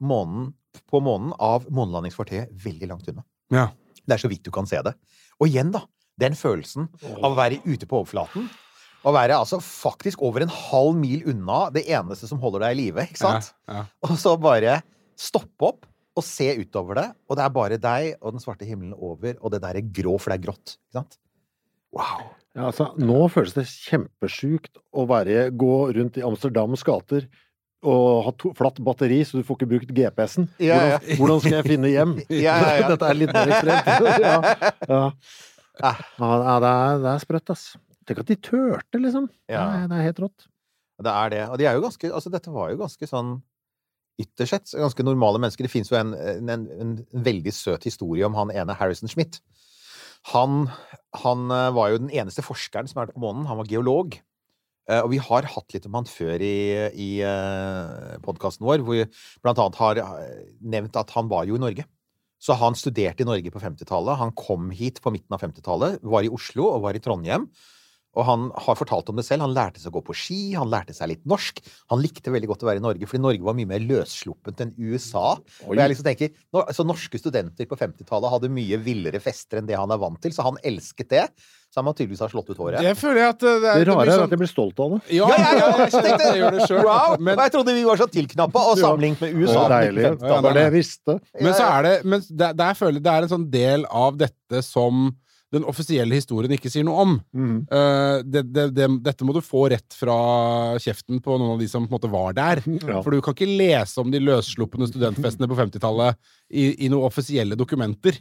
månen, på månen av månelandingsfartøyet veldig langt unna. Ja. Det er så vidt du kan se det. Og igjen, da. Den følelsen av å være ute på overflaten. Å være altså faktisk over en halv mil unna det eneste som holder deg i live, ikke sant? Ja, ja. Og så bare stoppe opp og se utover det, og det er bare deg og den svarte himmelen over, og det der er grå, for det er grått. Ikke sant? Wow. Ja, altså, nå føles det kjempesjukt å være, gå rundt i Amsterdams gater og ha to, flatt batteri, så du får ikke brukt GPS-en. Ja, ja. Hvordan, hvordan skal jeg finne hjem? Ja. Dette er litt mer ekstremt. ja, ja. Ah. ja, det er, det er sprøtt, ass. Tenk at de turte, liksom. Ja. Nei, det er helt rått. Det er det. Og de er jo ganske Altså, dette var jo ganske sånn Ytterst sett ganske normale mennesker. Det fins jo en, en, en, veldig søt historie om han ene Harrison Schmidt. Han, han eh, var jo den eneste forskeren som er på månen. Han var geolog. Eh, Og vi har hatt litt om han før i, i podkasten vår, hvor vi blant annet har eh, nevnt at han var jo i Norge. Så han studerte i Norge på 50-tallet. Han kom hit på midten av 50-tallet, var i Oslo og var i Trondheim. Og han har fortalt om det selv. Han lærte seg å gå på ski, han lærte seg litt norsk. Han likte veldig godt å være i Norge, fordi Norge var mye mer løssluppent enn USA. Og jeg liksom tenker, så Norske studenter på 50-tallet hadde mye villere fester enn det han er vant til, så han elsket det. Så han tydeligvis har slått ut håret. Det føler jeg at eh, det, er, Det det rare er sånn- at jeg blir stolt av det. Ja, ja, ja, jeg tenkte jeg gjør det sjøl. Wow! Men, jeg trodde vi var så tilknappa, og sammenlignet med USA. Deilig. Det var det jeg visste. men så er det Men der, der føler jeg det er en sånn del av dette som den offisielle historien ikke sier noe om. Mm. Uh, det, det, det, dette må du få rett fra kjeften på noen av de som på en måte var der. Ja. For du kan ikke lese om de løssluppne studentfestene på 50-tallet i, i noen offisielle dokumenter.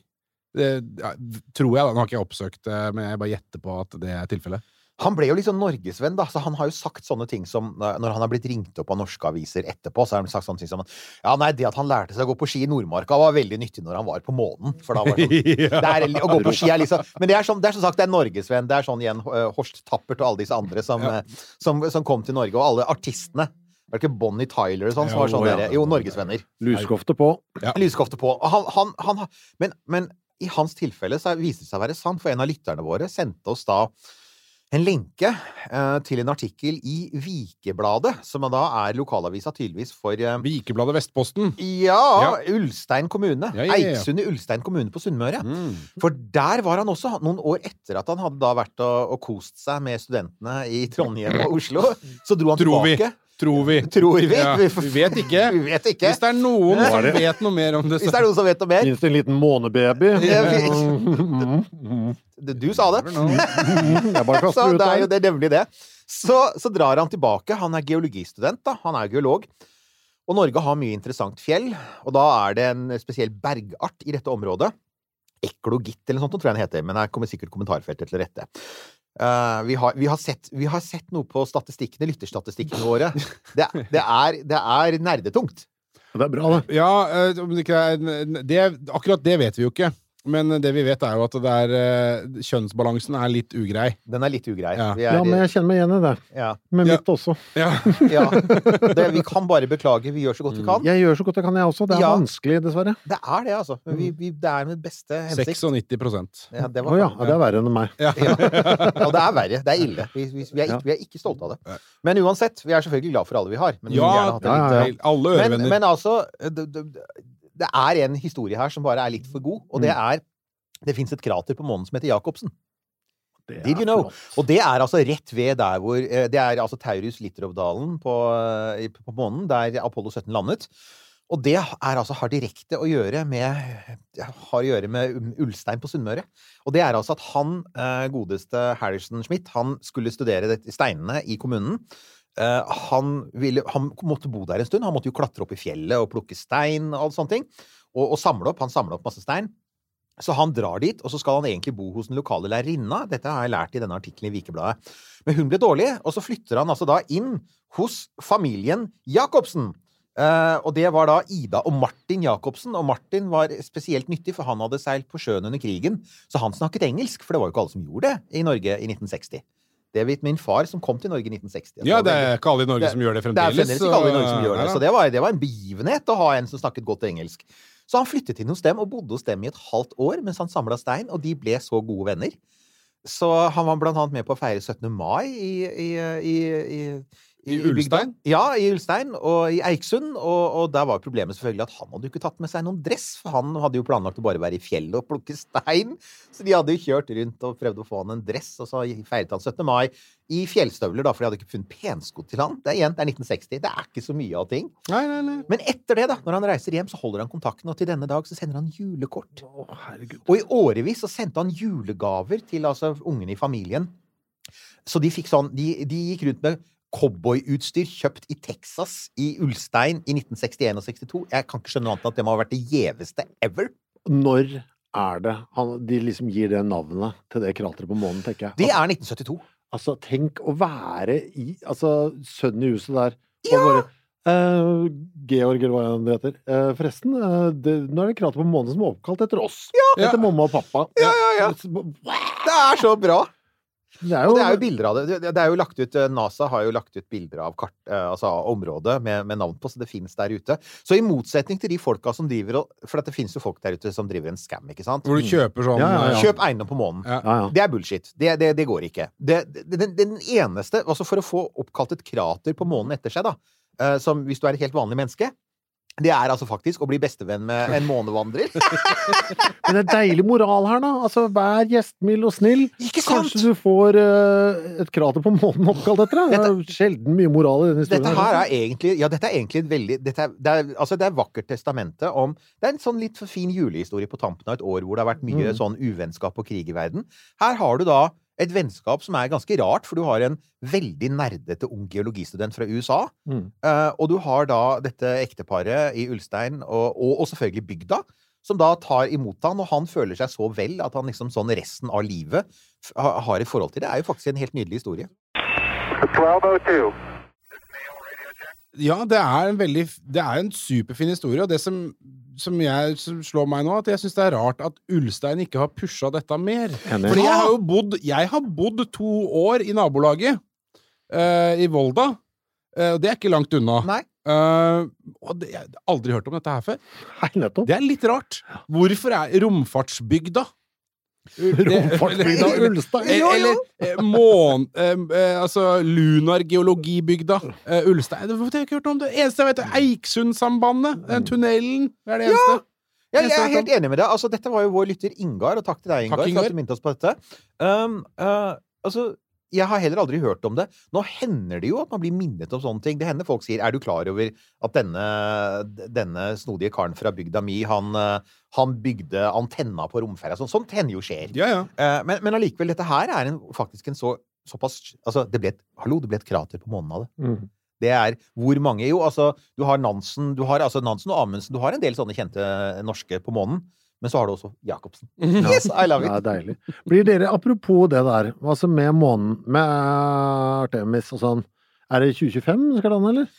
Det ja, tror jeg, da. Nå har ikke jeg oppsøkt det, men jeg bare gjetter på at det er tilfellet. Han ble jo liksom norgesvenn, da. Så han har jo sagt sånne ting som Når han har blitt ringt opp av norske aviser etterpå, så har han sagt sånne ting som Ja, nei, det at han lærte seg å gå på ski i Nordmarka, var veldig nyttig når han var på månen. For da var det sånn det er, Å gå på ski er liksom Men det er, som, det er som sagt, det er norgesvenn. Det er sånn igjen Horst Tappert og alle disse andre som, Ja. eh, som, som kom til Norge, og alle artistene. Var det ikke Bonnie Tyler og sånn som var sånn ja. Jo, norgesvenner. Luskofte på. Lyskofte på. Han, han, han, men, men i hans tilfelle så viste det seg å være sant, for en av lytterne våre sendte oss da en lenke eh, til en artikkel i Vikebladet, som da er lokalavisa tydeligvis for eh, Vikebladet Vestposten. Ja, Ja. Ulstein kommune. Ja, ja. Eiksund i Ulstein kommune på Sunnmøre. Mm. For der var han også, noen år etter at han hadde da vært og, og kost seg med studentene i Trondheim og Oslo. Så dro han Tror vi. Tror vi. Tror vi. Ja, vi vet ikke. Vi vet ikke. Hvis det er noen som det- vet noe mer om det, Hvis det er noen som vet noe mer. Finnes det en liten månebaby? Mm, mm, Du sa det. mm. Jeg bare Så kaster ut det er jo det er nemlig det. Så, så drar han tilbake. Han er geologistudent, da. Han er geolog. Og Norge har mye interessant fjell, og da er det en spesiell bergart i dette området. Ekologitt eller noe sånt, tror jeg den heter, men her kommer sikkert kommentarfeltet til rette. Eh, vi, har, vi, har sett, vi har sett noe på statistikkene, lytterstatistikkene våre. Det, det, er, det er nerdetungt. Det er bra, det. Ja, uh, det det, Akkurat det vet vi jo ikke. Men det vi vet, er jo at det er, eh, kjønnsbalansen er litt ugrei. Den er litt ugrei. Ja. Vi er, Ja, men jeg kjenner meg igjen i det. ja, Med Ja. mitt også. Ja. ja. Det, vi kan bare beklage. Vi gjør så godt vi kan. Jeg gjør så godt jeg kan, jeg også. Det er Ja. vanskelig, dessverre. Det er det, altså. Vi, vi, det er med beste hensikt. 96% Ja, det var ja, ja, det er verre enn meg. Ja. Ja, det er verre. Det er ille. Vi, vi, vi, er, ikke, vi er ikke stolte av det. Men uansett, vi er selvfølgelig glad for alle vi har. Men vi Ja, skulle gjerne hatt det ja, ja, litt, Alle Men, men altså, det, det, det er en historie her som bare er litt for god, og det Mm. er Det fins et krater på månen som heter Jacobsen. Did you know? flott. Og det er altså rett ved der hvor eh, Det er altså Taurus Litterovdalen på, eh, på månen, der Apollo 17 landet. Og det er altså, har direkte å gjøre med har å gjøre med Ulstein på Sunnmøre. Og det er altså at han eh, godeste Harrison Schmidt, han skulle studere steinene i kommunen. Eh, han, ville, han måtte bo der en stund. Han måtte jo klatre opp i fjellet og plukke stein og sånne ting. Og, og samle opp. Han samla opp masse stein. Så han drar dit, og så skal han egentlig bo hos den lokale lærerinna. Dette har jeg lært i denne artikkelen i Vikebladet. Men hun ble dårlig, og så flytter han altså da inn hos familien Jacobsen. Uh, og det var da Ida og Martin Jacobsen. Og Martin var spesielt nyttig, for han hadde seilt på sjøen under krigen. Så han snakket engelsk, for det var jo ikke alle som gjorde det i Norge i 1960. Det vet min far, som kom til Norge i 1960. Ja, det er ikke alle i Norge Det- som gjør det fremdeles. det er fremdeles. ikke alle i Norge som gjør det. Så det var, det var en begivenhet å ha en som snakket godt engelsk. Så han flyttet inn hos dem og bodde hos dem i et halvt år mens han samla stein, og de ble så gode venner. Så han var blant annet med på å feire 17. mai i, i, i, i I. Ulstein? Ja, i Ulstein og i Eiksund. Og, og der var problemet selvfølgelig at han hadde jo ikke tatt med seg noen dress, for han hadde jo planlagt å bare være i fjellet og plukke stein. Så de hadde jo kjørt rundt og prøvd å få han en dress, og så feiret han 17. mai i fjellstøvler, da, for de hadde ikke funnet pensko til han. Det er igjen, det er 1960. Det er ikke så mye av ting. Nei, nei, nei. Men etter det, da, når han reiser hjem, så holder han kontakten, og til denne dag så sender han julekort. Å. Og i årevis så sendte han julegaver til altså ungene i familien. Så de fikk sånn De, de gikk rundt med cowboyutstyr kjøpt i Texas, i Ulstein, i 1961 og 62. Jeg kan ikke skjønne noe annet enn at det må ha vært det gjeveste ever. Når er det han, de liksom gir det navnet til det krateret på månen, tenker jeg. Det er 1972. Altså, tenk å være i Altså, sønnen i huset der og bare Uh, Georg, eller hva det heter. Uh, forresten, uh, det, nå er det krater på månen som er oppkalt etter oss. Ja. Etter mamma og pappa. Ja, ja, ja. Det er så bra! Det er Og jo, det er jo bilder av det. Det- er jo lagt ut, eh, NASA har jo lagt ut bilder av kart, eh, altså området med, med navn på, så det finnes der ute. Så i motsetning til de folka som driver For det finnes jo folk der ute som driver en scam, ikke sant? Hvor du kjøper sånn Ja, ja, ja. Kjøp eiendom på månen. Ja. ja, ja. Det er bullshit. Det, det, det går ikke. Det, det, den, den eneste Altså, for å få oppkalt et krater på månen etter seg, da, eh, som hvis du er et helt vanlig menneske det er altså faktisk å bli bestevenn med en månevandrer. Men det er deilig moral her, da. Altså, vær gjestmild og snill. Ikke sant? Kanskje du får uh, et krater på månen oppkalt etter deg. Det er sjelden mye moral i denne historien. Dette her, altså. er egentlig Ja, dette er egentlig et veldig dette er, det, er, altså det er vakkert testamente om Det er en sånn litt fin julehistorie på tampen av et år hvor det har vært mye Mm. sånn uvennskap og krig i verden. Her har du da et vennskap som er ganske rart, for du har en veldig nerdete ung geologistudent fra USA. Mm. eh, og du har da dette ekteparet i Ulstein, og, og, og selvfølgelig bygda, som da tar imot han, og han føler seg så vel at han liksom sånn resten av livet har et forhold til det. Det er jo faktisk en helt nydelig historie. 1202. Ja, det er en veldig Det er en superfin historie, og det som, som, jeg, som slår meg nå, at jeg syns det er rart at Ulstein ikke har pusha dette mer. Enig. Fordi jeg har jo bodd Jeg har bodd to år i nabolaget uh, i Volda, eh, og det er ikke langt unna. Nei. Uh, og det, jeg har aldri hørt om dette her før. Nei. Det er litt rart. Hvorfor er romfartsbygda Romfartsbygda Ulstad. Eller, Jo, jo. eller eh, mån... Eh, eh, altså Lunargeologibygda eh, Ulstein. Det har jeg ikke hørt om det. Eneste jeg vet, er Eiksundsambandet. Den tunnelen. Det er det eneste. Ja, Jeg jeg er helt enig med deg. Altså, dette var jo vår lytter Ingar, og takk til deg, Ingar, Takk, for at du minnet oss på dette. Um, uh, altså, jeg har heller aldri hørt om det. Nå hender det jo at man blir minnet om sånne ting. Det hender folk sier 'Er du klar over at denne, denne snodige karen fra bygda mi, han, han bygde antenna på romferja'? Sånn, sånt hender jo skjer. Ja, ja. Eh, men, men allikevel, dette her er en, faktisk en så såpass Altså, det ble et Hallo, det ble et krater på månen av det. Mm. Det er hvor mange Jo, altså, du har Nansen, du har altså Nansen og Amundsen, du har en del sånne kjente norske på månen. Men så har du også Jacobsen. Yes, I love it! Det er deilig. Blir dere, apropos det der, altså med månen, med Artemis og sånn, er det 2025 skal lande, eller?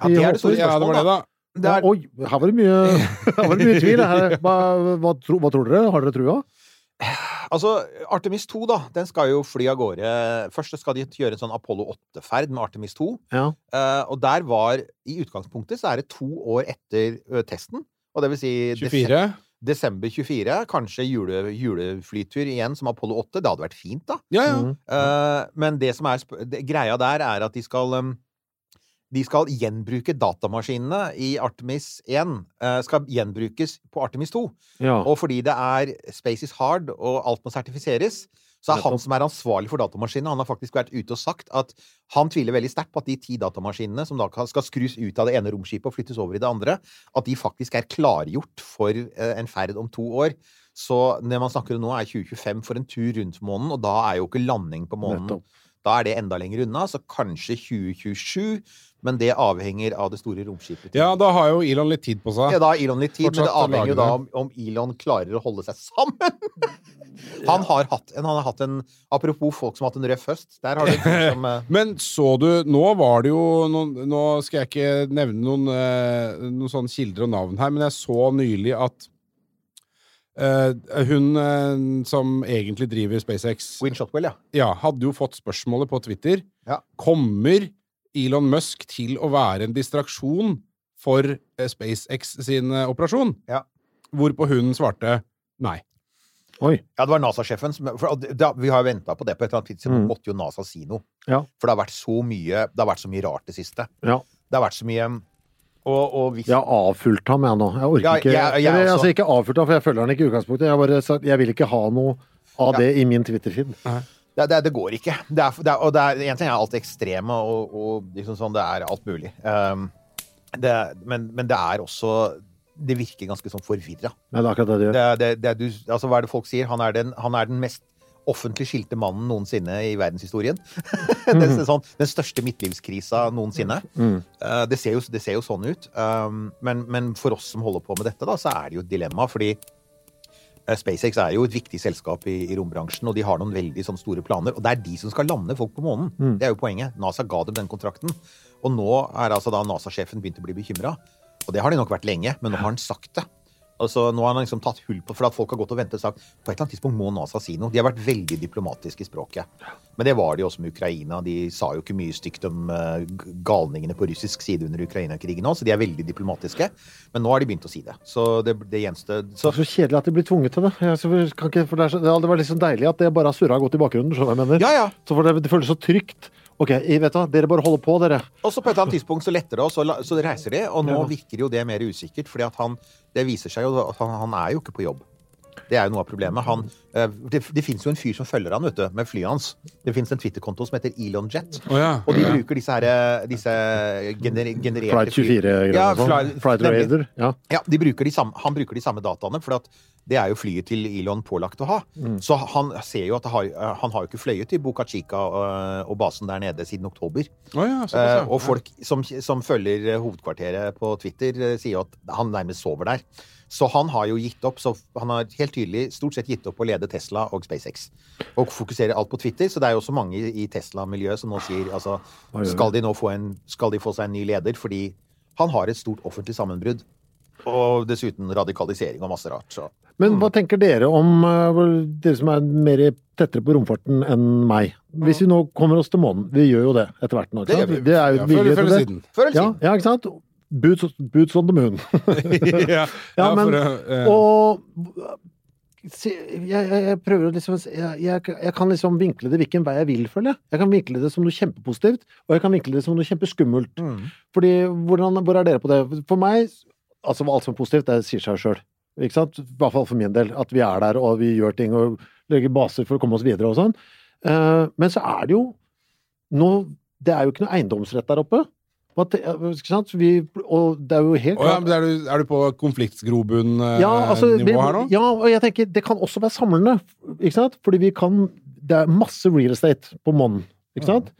Ja, det er det store ja, det var det, spørsmålet, da. da. Ja, oi, her var det mye, her var det mye tvil. Her, hva, hva, tro, hva tror dere? Har dere trua? Altså, Artemis 2, da, den skal jo fly av gårde Først skal de gjøre en sånn Apollo 8-ferd med Artemis 2. Ja. Uh, og der var I utgangspunktet så er det to år etter testen. Og det vil si desem- 24. desember 24. Kanskje jule, juleflytur igjen som Apollo 8. Det hadde vært fint, da. Ja, ja. Mm. Uh, men det som er sp det, greia der, er at de skal um, de skal gjenbruke datamaskinene i Artemis 1. Uh, skal gjenbrukes på Artemis 2. ja. Og fordi det er Space is hard, og alt må sertifiseres, så er han som er ansvarlig for datamaskinene, han har faktisk vært ute og sagt at han tviler veldig sterkt på at de ti datamaskinene som da skal skrus ut av det ene romskipet og flyttes over i det andre, at de faktisk er klargjort for eh, en ferd om to år. Så det man snakker om nå, er 2025 for en tur rundt månen, og da er jo ikke landing på månen Nettopp. Da er det enda lenger unna, så kanskje 2027, men det avhenger av det store romskipet. ja, da har jo Elon litt tid på seg. ja, da har Elon litt tid, men det avhenger jo da om, om Elon klarer å holde seg sammen. Han har hatt en, han har hatt en Apropos folk som har hatt en røff høst. Der har du som eh, Men så du Nå var det jo Nå, Nå skal jeg ikke nevne noen, eh, noen sånne kilder og navn her, men jeg så nylig at Uh, hun uh, som egentlig driver SpaceX, Win Shotwell, ja. ja, hadde jo fått spørsmålet på Twitter Ja. Kommer Elon Musk til å være en distraksjon for uh, SpaceX sin operasjon? Ja. Hvorpå hun svarte nei. Oi. Ja, det var NASA-sjefen som for, da, Vi har jo venta på det på et eller annet tidspunkt. Mm. Måtte jo NASA si noe. Ja. For det har vært så mye Det har vært så mye rart det siste. Ja. Det har vært så mye Og, og hvis Jeg har avfulgt ham, jeg nå. Jeg orker Ja, ikke jeg- jeg jeg, altså, ikke avfulgt ham, for jeg følger han ikke i utgangspunktet. Jeg, bare så, jeg vil ikke ha noe av Ja. det i min Twitter-feed. det, det, det går ikke. Det er, det er, og det er, en ting er alt ekstreme, og, og liksom sånn, det er alt mulig. Um, det, men, men det er også Det virker ganske sånn forvirra. Nei, det er akkurat det det gjør. Det, det, det, du, altså, hva er det folk sier? Han er den, han er den mest offentlig skilte mannen noensinne i verdenshistorien. det er sånn, den største midtlivskrisa noensinne. Mm. Uh, det, ser jo, det ser jo sånn ut. Um, men, men for oss som holder på med dette, da, så er det jo et dilemma. Fordi eh, SpaceX er jo et viktig selskap i, i rombransjen, og de har noen veldig sånn store planer. Og det er de som skal lande folk på månen. Mm. Det er jo poenget. NASA ga dem den kontrakten. Og nå er altså da NASA-sjefen begynt å bli bekymra. Og det har de nok vært lenge, men nå har han sagt det. Altså, nå har han liksom tatt hull på For at folk har gått og ventet og sagt på et eller annet tidspunkt må NASA si noe. De har vært veldig diplomatiske i språket. Men det var de også med Ukraina. De sa jo ikke mye stygt om eh, galningene på russisk side under Ukraina-krigen òg, så de er veldig diplomatiske. Men nå har de begynt å si det. Så det, det gjenstår så, så kjedelig at de blir tvunget til det. Jeg så- kan ikke, for det, så, det var liksom deilig at det bare har surra godt i bakgrunnen. skjønner jeg mener? Ja, ja. Så for det, det føles så trygt. Ok, jeg vet da, dere bare holder på, dere. Og så på et eller annet tidspunkt så letter det, og så, så reiser de. Og nå Ja. virker jo det mer usikkert, fordi at han Det viser seg jo at han, han er jo ikke på jobb. Det er jo noe av problemet. Han, eh, det det fins jo en fyr som følger han vet du, med flyet hans. Det fins en Twitter-konto som heter ElonJet. Oh, ja. Og de bruker disse, her, disse gener, genererte Flight 24-greier Ja, sånn. fly- Flight. Raider. Ja. Ja, de bruker de samme, han bruker de samme dataene, for at det er jo flyet til Elon pålagt å ha. Så han ser jo at det har, han har jo ikke fløyet til Boca Chica og, og basen der nede siden oktober. Oh, ja, Eh, ja. og folk som, som følger eh, hovedkvarteret på Twitter, eh, sier jo at han nærmest sover der. Så han har jo gitt opp. Så han har helt tydelig stort sett gitt opp å lede Tesla og SpaceX. Og fokuserer alt på Twitter. Så det er jo også mange i Tesla-miljøet som nå sier altså Skal de nå få en Skal de få seg en ny leder? Fordi han har et stort offentlig sammenbrudd. Og dessuten radikalisering og masse rart. Så. Men hva tenker dere om eh, dere som er mer tettere på romfarten enn meg? Hvis vi nå kommer oss til månen, vi gjør jo det etter hvert nå, Det ikke gjør vi. Det er jo Ja, før vilje til det. siden. Før eller Ja, siden. ja, ikke sant? Boots, boots on the moon. ja, Ja, men, for å, eh, Og jeg, jeg, jeg prøver å liksom jeg, jeg, kan liksom vinkle det hvilken vei jeg vil, føler jeg. Jeg kan vinkle det som noe kjempepositivt, og jeg kan vinkle det som noe kjempeskummelt. Mm. Fordi, hvordan, hvor er dere på det? For meg, altså alt som er positivt, det sier seg sjøl. I hvert fall for min del. At vi er der, og vi gjør ting, og legger baser for å komme oss videre og sånn. Eh, men så er det jo nå Det er jo ikke noe eiendomsrett der oppe. Vi, og det er jo helt Å ja, men er, du, er du på konfliktgrobunn-nivå ja, altså, her nå? ja, og jeg tenker det kan også være samlende, ikke sant? Fordi vi kan Det er masse real estate på monn. ikke sant?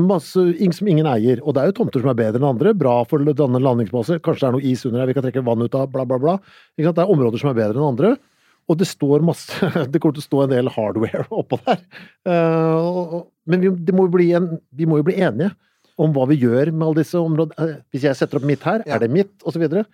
Masse ing- som ingen eier. Og det er jo tomter som er bedre enn andre. Bra for å danne landingsbaser. Kanskje det er noe is under her vi kan trekke vann ut av, bla, bla, bla. Det er områder som er bedre enn andre. Og det står masse Det kommer til å stå en del hardware oppå der. Eh, men vi, det må jo bli en, vi må jo bli enige om hva vi gjør med alle disse områdene. Eh, Hvis jeg setter opp mitt her, Ja. er det mitt? Og så videre.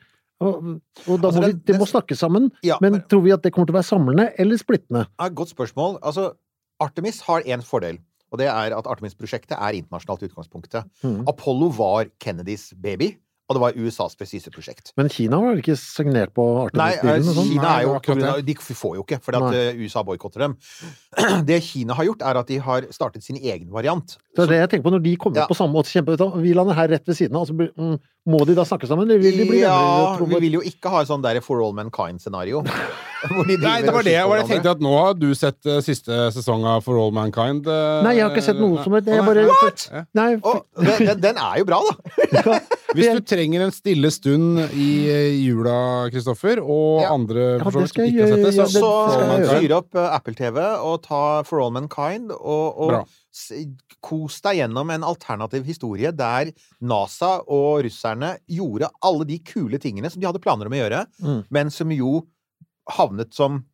Og, og da Altså, må vi, det- det må snakke sammen. Ja, Men men- tror vi at det kommer til å være samlende eller splittende? Ja, godt spørsmål. Altså, Artemis har én fordel, og det er at Artemis-prosjektet er internasjonalt i utgangspunktet. Mm. Apollo var Kennedys baby, og det var USAs presise prosjekt. Men Kina var ikke signert på Nei, og sånn? Kina Nei, er jo akkurat De får jo ikke, fordi at Nei. eh, USA boikotter dem. Det Kina har gjort, er at de har startet sin egen variant. Det er det jeg tenker på når de kommer Ja. på samme måte. Kjempe, vi lander her rett ved siden av. Altså, må de da snakke sammen, eller vil de bli ja, venner? vi vil jo ikke ha et sånn der For All Mankind-scenario. de Nei, det var det. jeg tenkte at nå har du sett uh, siste sesong av For All Mankind. Uh, Nei, jeg har ikke sett noe som et jeg bare, What? Nei, for... den, den, den er jo bra, da! Hvis du trenger en stille stund i eh, jula, Kristoffer, og Ja. andre Ja, for så vidt ikke har sett det, gjøre. Ja, så Så fyr opp eh, Apple TV og ta For All Mankind, og, og kos deg gjennom en alternativ historie der NASA og russerne gjorde alle de kule tingene som de hadde planer om å gjøre, Mm. men som jo havnet som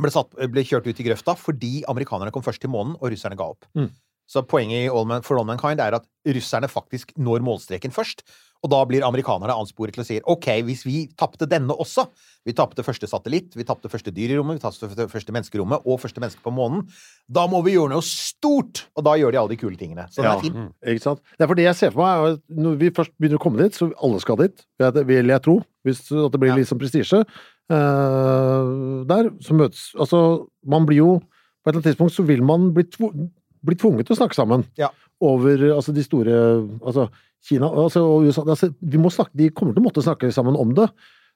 ble, satt, ble kjørt ut i grøfta fordi amerikanerne kom først til månen, og russerne ga opp. Mm. Så poenget i All Man, For All Mankind er at russerne faktisk når målstreken først. Og da blir amerikanerne ansporet til å si OK, hvis vi tapte denne også Vi tapte første satellitt, vi tapte første dyr i rommet, vi tapte første- menneskerommet og første menneske på månen. Da må vi gjøre noe stort! Og da gjør de alle de kule tingene. Så det Ja. er fint. Ikke sant? Det er for det jeg ser for meg er Når vi først begynner å komme dit, så alle skal dit, vil jeg- tro. Hvis at det blir litt sånn prestisje eh, der, så møtes Altså, man blir jo På et eller annet tidspunkt så vil man bli, tvo, bli tvunget til å snakke sammen. Ja. Over altså de store Altså Kina altså, og USA altså, snakke, De kommer til å måtte snakke sammen om det.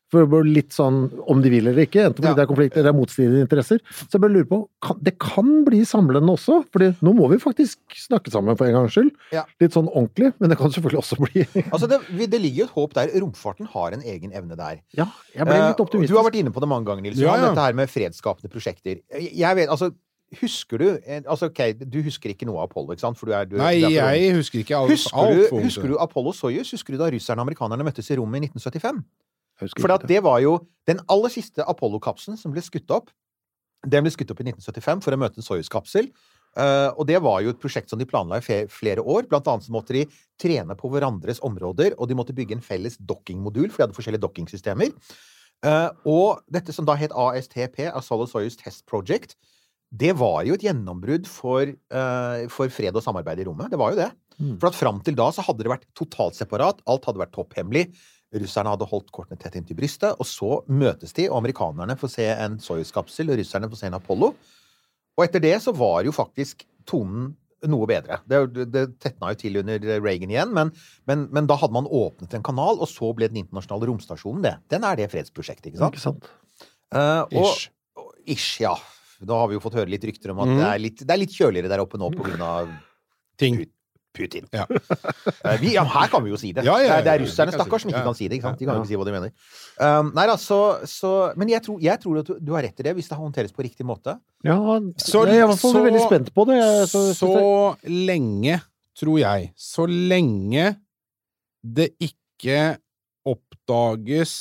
For det blir litt sånn om de vil eller ikke, enten fordi Ja. det er konflikt eller er interesser. Så jeg bare lurer på, kan, det kan bli samlende også, fordi nå må vi faktisk snakke sammen for en gangs skyld. Ja. Litt sånn ordentlig, men det kan selvfølgelig også bli Altså, det, det ligger jo et håp der. Romfarten har en egen evne der. Ja, jeg ble litt Eh, optimistisk. Du har vært inne på det mange ganger, Nils. Ja, Johan, ja. Dette her med fredsskapende prosjekter. Jeg vet, altså Husker du altså ok, Du husker ikke noe av Apollo, ikke sant? Du er, du, Nei, er jeg husker ikke alt, Husker alt du, husker du Apollo Soyuz? Husker du da russerne og amerikanerne møttes i rommet i 1975? For det var jo den aller siste Apollo-kapselen som ble skutt opp. Den ble skutt opp i 1975 for å møte en Soyuz-kapsel. Eh, og det var jo et prosjekt som de planla i flere år. Blant annet så måtte de trene på hverandres områder, og de måtte bygge en felles dokkingmodul, for de hadde forskjellige dokkingsystemer. Eh, og dette som da het ASTP, Apollo Soyuz Test Project, det var jo et gjennombrudd for, eh, for fred og samarbeid i rommet. Det var jo det. Mm. For at fram til da så hadde det vært totalt separat. Alt hadde vært topphemmelig. Russerne hadde holdt kortene tett inntil brystet, og så møtes de, og amerikanerne får se en Soyuz-kapsel, og russerne får se en Apollo. Og etter det så var jo faktisk tonen noe bedre. Det, det tetna jo til under Reagan igjen, men, men, men da hadde man åpnet en kanal, og så ble den internasjonale romstasjonen det. Den er det fredsprosjektet, ikke sant? Ikke sant? Uh, og, Ish. Ish, ja. Da har vi jo fått høre litt rykter om at mm. det, er litt, det er litt kjøligere der oppe nå av ting. Putin. Ja. Eh, vi, ja, her kan vi jo si det. Ja, ja, ja, det, er, det er russerne, stakkars, som ikke kan si det. ikke sant? De kan jo ikke si hva de mener. Um, nei da, så, så Men jeg tror, jeg tror at du, har rett i det, hvis det håndteres på riktig måte. Ja, Så- jeg er i hvert fall så- veldig spent på det. Jeg, så, Så lenge, tror jeg, så lenge det ikke oppdages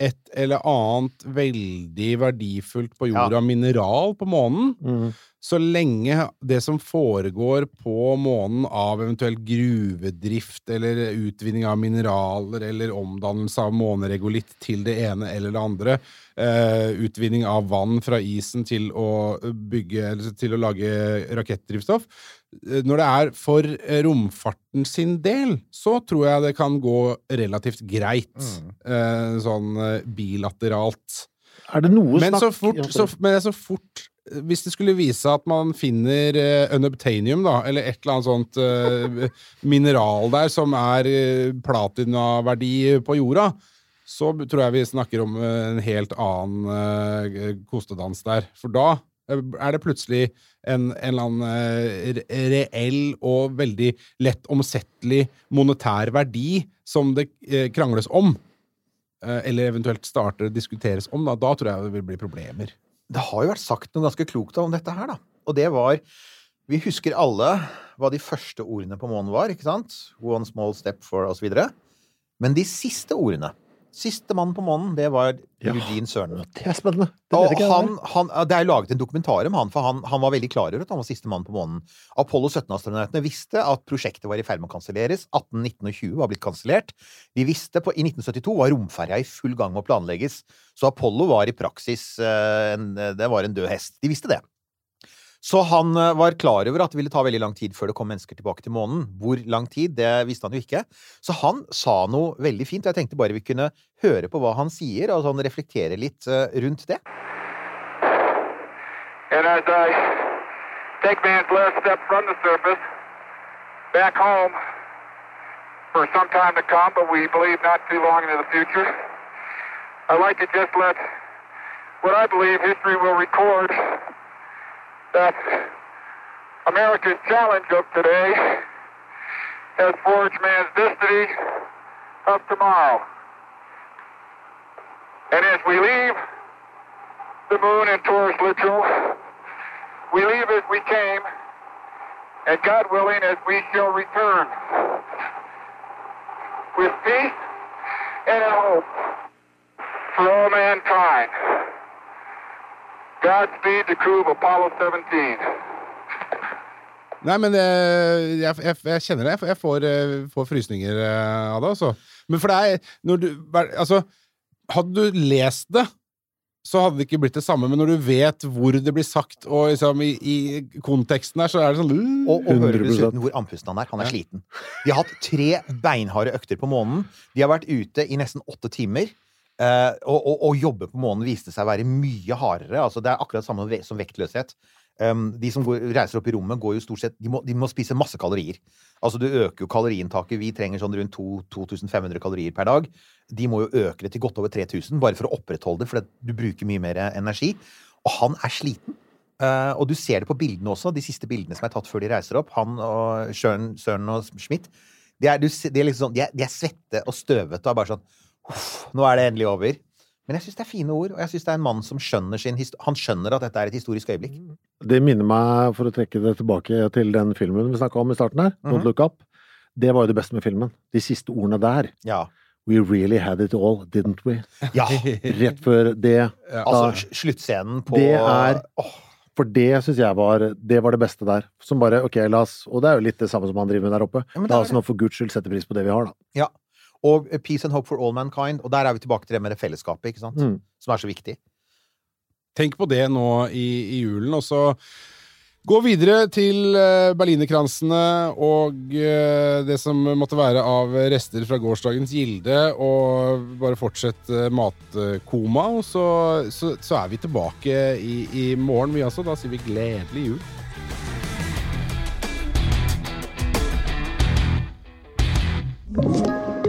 et eller annet veldig verdifullt på jorda, mineral på månen, mm. så lenge det som foregår på månen av eventuelt gruvedrift eller utvinning av mineraler eller omdannelse av måneregolitt til det ene eller det andre, eh, utvinning av vann fra isen til å bygge eller til å lage rakettdrivstoff Når det er for eh, romfarten sin del, så tror jeg det kan gå relativt greit, eh, sånn eh, bilateralt. Er det noe Men snakk så fort, så, men så fort Hvis det skulle vise seg at man finner uh, unobtainium, da, eller et eller annet sånt eh, mineral der som er uh, platinaverdi på jorda, så tror jeg vi snakker om eh, en helt annen eh, kostedans der. For da eh, er det plutselig en, en eller annen eh, reell og veldig lett omsettelig monetær verdi som det eh, krangles om. eh, Eller eventuelt starter å diskuteres om. Da, da tror jeg det vil bli problemer. Det har jo vært sagt noe ganske klokt om dette her, da. Og det var Vi husker alle hva de første ordene på månen var, ikke sant? One small step for videre. Men de siste ordene Siste mann på månen, det var Ja. Eugene Cernan. Det er spennende. Det Og han, han, det er laget en dokumentar om han, for han, han var veldig klar over at han var siste mann på månen. Apollo 17-astronautene visste at prosjektet var i ferd med å kanselleres. 18, 19 og 20 var blitt kansellert. De visste på, I 1972 var romferja i full gang med å planlegges. Så Apollo var i praksis eh, en, Det var en død hest. De visste det. Så han eh, var klar over at det ville ta veldig lang tid før det kom mennesker tilbake til månen. Hvor lang tid, det visste han jo ikke. Så han sa noe veldig fint, og jeg tenkte bare vi kunne høre på hva han sier, og sånn reflektere litt eh, rundt det. And as I take man's last what I believe history will record that America's challenge of today has forged man's destiny of tomorrow. And as we leave the moon and Taurus Literal. We leave as we came, and God willing, as we shall return with peace and hope for all mankind. Godspeed the crew of Apollo 17. Nei, men eh, jeg, jeg, jeg kjenner det. Jeg får- Jeg får, eh, frysninger eh, av det, altså. Men for det er når du, Altså, hadde du lest det, så hadde det ikke blitt det samme. Men når du vet hvor det blir sagt, og liksom i, i konteksten her, så er det sånn Og, og hører 100%. dessuten hvor andpusten han er. Han er sliten. De har hatt tre beinharde økter på månen. De har vært ute i nesten åtte timer. Og jobbe på månen viste seg å være mye hardere. Altså, det er akkurat samme som vektløshet. Um, de som går, reiser opp i rommet, går jo stort sett De må, de må spise masse kalorier. Altså, du øker jo kaloriinntaket. Vi trenger sånn rundt 2500 kalorier per dag. De må jo øke det til godt over 3000 bare for å opprettholde det, for du bruker mye mer energi. Og han er sliten. Uh, og du ser det på bildene også, de siste bildene som er tatt før de reiser opp. Han og Søren, og Schmidt. De er, du, de er, liksom sånn, de er, de er svette og støvete og bare sånn nå er det endelig over. Men jeg syns det er fine ord, og jeg syns det er en mann som skjønner sin Han skjønner at dette er et historisk øyeblikk. Det minner meg, for å trekke det tilbake til den filmen vi snakka om i starten her, Don't mm -hmm. Look Up. Det var jo det beste med filmen. De siste ordene der. Ja. We really had it all, didn't we? ja. Rett før det. Altså, sl- sluttscenen på Det er- Åh, For det syns jeg var Det var det beste der. Som bare Ok, la oss Og det er jo litt det samme som han driver med der oppe. Ja, La er oss det. nå for guds skyld sette pris på det vi har, da. Ja. Og Peace and Hope for All Mankind. Og der er vi tilbake til det med det fellesskapet, ikke sant? Mm. Som er så viktig. Tenk på det nå i, i julen, og så gå videre til eh, berlinerkransene og eh, det som måtte være av rester fra gårsdagens gilde, og bare fortsett eh, matkoma, og så, så, så er vi tilbake i, i morgen, vi altså. Da sier vi gledelig jul.